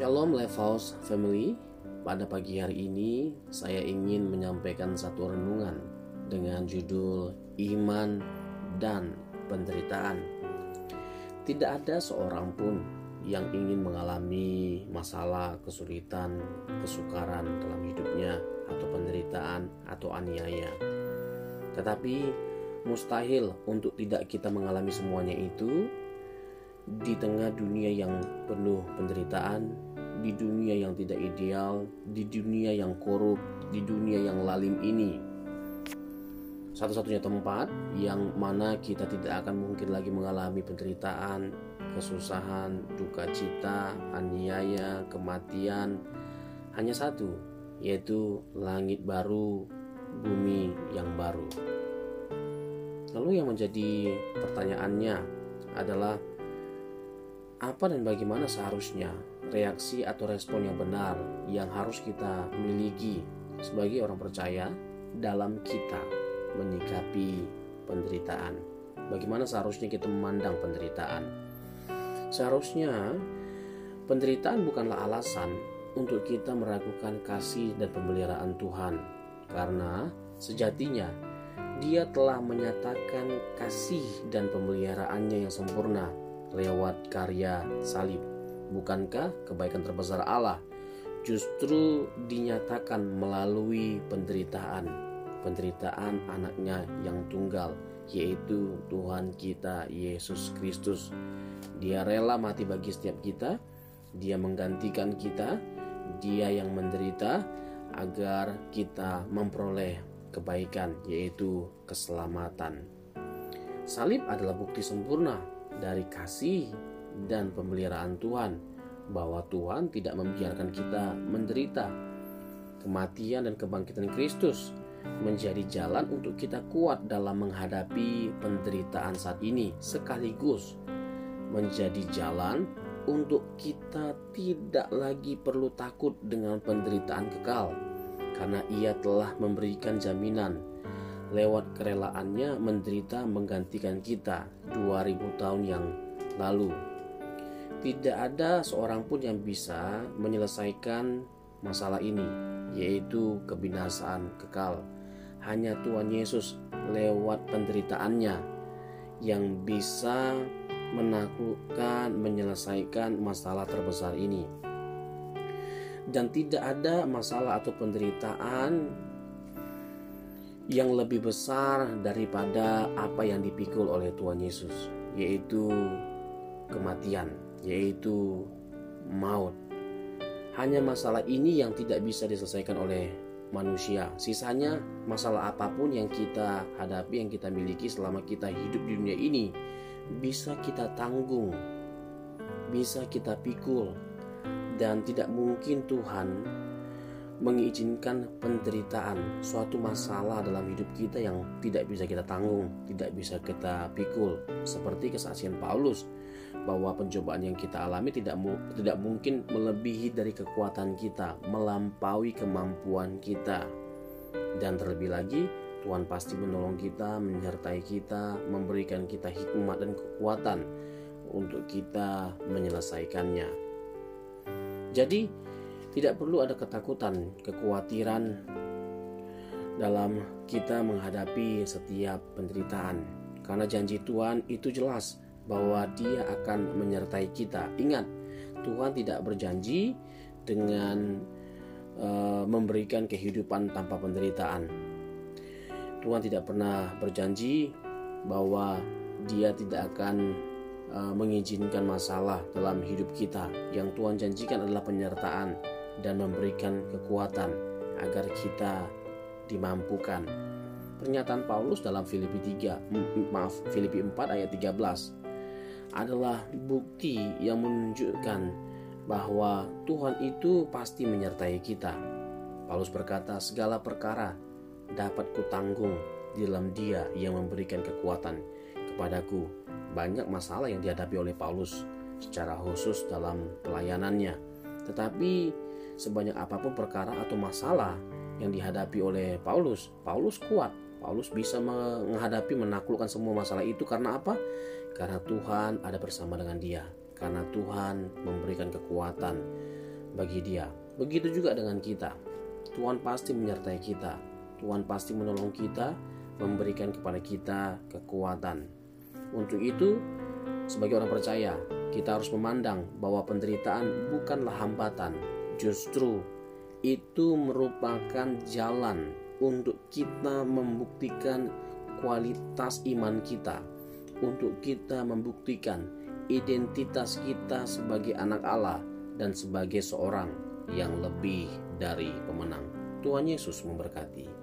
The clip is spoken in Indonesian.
Shalom House Family. Pada pagi hari ini saya ingin menyampaikan satu renungan dengan judul Iman dan Penderitaan. Tidak ada seorang pun yang ingin mengalami masalah, kesulitan, kesukaran dalam hidupnya atau penderitaan atau aniaya. Tetapi mustahil untuk tidak kita mengalami semuanya itu di tengah dunia yang penuh penderitaan, di dunia yang tidak ideal, di dunia yang korup, di dunia yang lalim ini. Satu-satunya tempat yang mana kita tidak akan mungkin lagi mengalami penderitaan, kesusahan, duka cita, aniaya, kematian, hanya satu, yaitu langit baru, bumi yang baru. Lalu yang menjadi pertanyaannya adalah apa dan bagaimana seharusnya reaksi atau respon yang benar yang harus kita miliki sebagai orang percaya dalam kita menyikapi penderitaan. Bagaimana seharusnya kita memandang penderitaan? Seharusnya penderitaan bukanlah alasan untuk kita meragukan kasih dan pemeliharaan Tuhan, karena sejatinya Dia telah menyatakan kasih dan pemeliharaannya yang sempurna lewat karya salib. Bukankah kebaikan terbesar Allah justru dinyatakan melalui penderitaan, penderitaan anaknya yang tunggal, yaitu Tuhan kita Yesus Kristus. Dia rela mati bagi setiap kita, dia menggantikan kita, dia yang menderita agar kita memperoleh kebaikan yaitu keselamatan. Salib adalah bukti sempurna dari kasih dan pemeliharaan Tuhan bahwa Tuhan tidak membiarkan kita menderita. Kematian dan kebangkitan Kristus menjadi jalan untuk kita kuat dalam menghadapi penderitaan saat ini sekaligus menjadi jalan untuk kita tidak lagi perlu takut dengan penderitaan kekal karena ia telah memberikan jaminan lewat kerelaannya menderita menggantikan kita 2000 tahun yang lalu. Tidak ada seorang pun yang bisa menyelesaikan masalah ini, yaitu kebinasaan kekal. Hanya Tuhan Yesus lewat penderitaannya yang bisa menaklukkan, menyelesaikan masalah terbesar ini. Dan tidak ada masalah atau penderitaan yang lebih besar daripada apa yang dipikul oleh Tuhan Yesus, yaitu kematian, yaitu maut. Hanya masalah ini yang tidak bisa diselesaikan oleh manusia. Sisanya masalah apa pun yang kita hadapi, yang kita miliki selama kita hidup di dunia ini bisa kita tanggung, bisa kita pikul, dan tidak mungkin Tuhan mengizinkan penderitaan suatu masalah dalam hidup kita yang tidak bisa kita tanggung, tidak bisa kita pikul seperti kesaksian Paulus bahwa pencobaan yang kita alami tidak mu, tidak mungkin melebihi dari kekuatan kita, melampaui kemampuan kita. Dan terlebih lagi, Tuhan pasti menolong kita, menyertai kita, memberikan kita hikmat dan kekuatan untuk kita menyelesaikannya. Jadi, tidak perlu ada ketakutan, kekhawatiran dalam kita menghadapi setiap penderitaan. Karena janji Tuhan itu jelas bahwa Dia akan menyertai kita. Ingat, Tuhan tidak berjanji dengan uh, memberikan kehidupan tanpa penderitaan. Tuhan tidak pernah berjanji bahwa Dia tidak akan uh, mengizinkan masalah dalam hidup kita. Yang Tuhan janjikan adalah penyertaan dan memberikan kekuatan agar kita dimampukan. Pernyataan Paulus dalam Filipi 3, maaf, Filipi 4 ayat 13 adalah bukti yang menunjukkan bahwa Tuhan itu pasti menyertai kita. Paulus berkata, segala perkara dapat kutanggung di dalam dia yang memberikan kekuatan kepadaku banyak masalah yang dihadapi oleh Paulus secara khusus dalam pelayanannya. Tetapi sebanyak apa pun perkara atau masalah yang dihadapi oleh Paulus, Paulus kuat. Paulus bisa menghadapi menaklukkan semua masalah itu karena apa? Karena Tuhan ada bersama dengan dia. Karena Tuhan memberikan kekuatan bagi Dia. Begitu juga dengan kita. Tuhan pasti menyertai kita. Tuhan pasti menolong kita, memberikan kepada kita kekuatan. Untuk itu, sebagai orang percaya, kita harus memandang bahwa penderitaan bukanlah hambatan, justru itu merupakan jalan untuk kita membuktikan kualitas iman kita, untuk kita membuktikan identitas kita sebagai anak Allah dan sebagai seorang yang lebih dari pemenang. Tuhan Yesus memberkati.